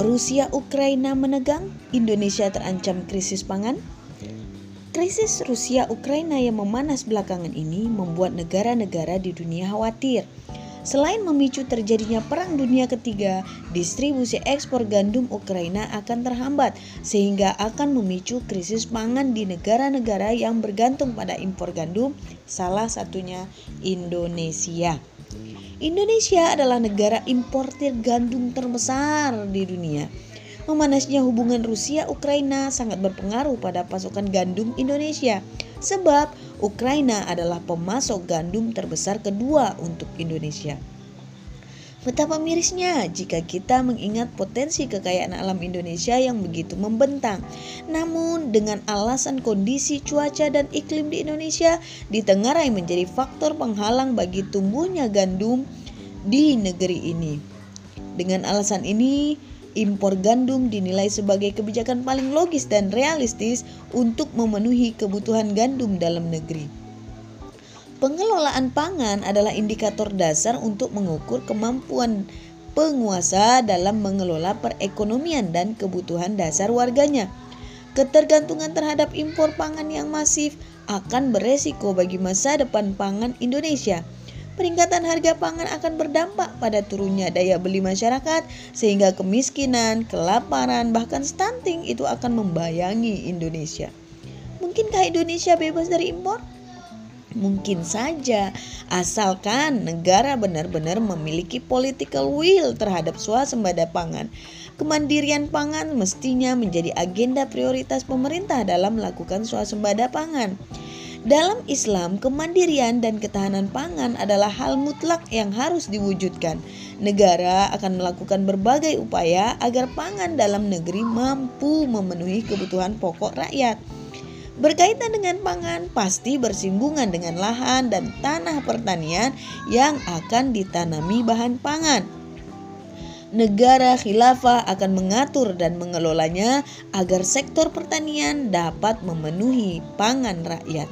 Rusia Ukraina menegang, Indonesia terancam krisis pangan. Krisis Rusia Ukraina yang memanas belakangan ini membuat negara-negara di dunia khawatir. Selain memicu terjadinya Perang Dunia Ketiga, distribusi ekspor gandum Ukraina akan terhambat sehingga akan memicu krisis pangan di negara-negara yang bergantung pada impor gandum, salah satunya Indonesia. Indonesia adalah negara importir gandum terbesar di dunia. Memanasnya hubungan Rusia-Ukraina sangat berpengaruh pada pasokan gandum Indonesia, sebab Ukraina adalah pemasok gandum terbesar kedua untuk Indonesia. Betapa mirisnya jika kita mengingat potensi kekayaan alam Indonesia yang begitu membentang. Namun dengan alasan kondisi cuaca dan iklim di Indonesia ditengarai menjadi faktor penghalang bagi tumbuhnya gandum di negeri ini. Dengan alasan ini, impor gandum dinilai sebagai kebijakan paling logis dan realistis untuk memenuhi kebutuhan gandum dalam negeri. Pengelolaan pangan adalah indikator dasar untuk mengukur kemampuan penguasa dalam mengelola perekonomian dan kebutuhan dasar warganya. Ketergantungan terhadap impor pangan yang masif akan beresiko bagi masa depan pangan Indonesia. Peningkatan harga pangan akan berdampak pada turunnya daya beli masyarakat sehingga kemiskinan, kelaparan, bahkan stunting itu akan membayangi Indonesia. Mungkinkah Indonesia bebas dari impor? Mungkin saja, asalkan negara benar-benar memiliki political will terhadap swasembada pangan. Kemandirian pangan mestinya menjadi agenda prioritas pemerintah dalam melakukan swasembada pangan. Dalam Islam, kemandirian dan ketahanan pangan adalah hal mutlak yang harus diwujudkan. Negara akan melakukan berbagai upaya agar pangan dalam negeri mampu memenuhi kebutuhan pokok rakyat. Berkaitan dengan pangan, pasti bersinggungan dengan lahan dan tanah pertanian yang akan ditanami bahan pangan. Negara khilafah akan mengatur dan mengelolanya agar sektor pertanian dapat memenuhi pangan rakyat.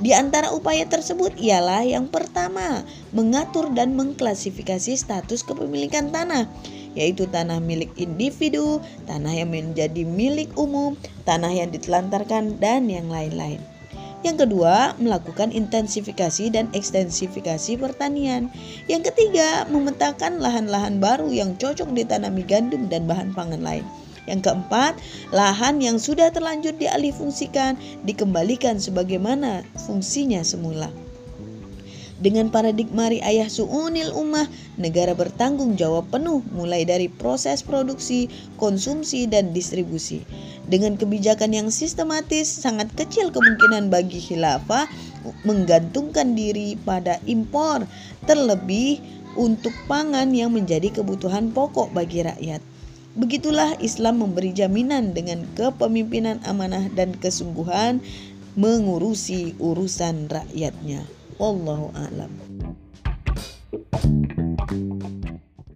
Di antara upaya tersebut ialah yang pertama, mengatur dan mengklasifikasi status kepemilikan tanah yaitu tanah milik individu, tanah yang menjadi milik umum, tanah yang ditelantarkan, dan yang lain-lain. Yang kedua, melakukan intensifikasi dan ekstensifikasi pertanian. Yang ketiga, memetakan lahan-lahan baru yang cocok ditanami gandum dan bahan pangan lain. Yang keempat, lahan yang sudah terlanjur dialih fungsikan dikembalikan sebagaimana fungsinya semula. Dengan paradigma riayah su'unil ummah, negara bertanggung jawab penuh mulai dari proses produksi, konsumsi, dan distribusi. Dengan kebijakan yang sistematis, sangat kecil kemungkinan bagi khilafah menggantungkan diri pada impor, terlebih untuk pangan yang menjadi kebutuhan pokok bagi rakyat. Begitulah Islam memberi jaminan dengan kepemimpinan amanah dan kesungguhan mengurusi urusan rakyatnya. Wallahu a'lam.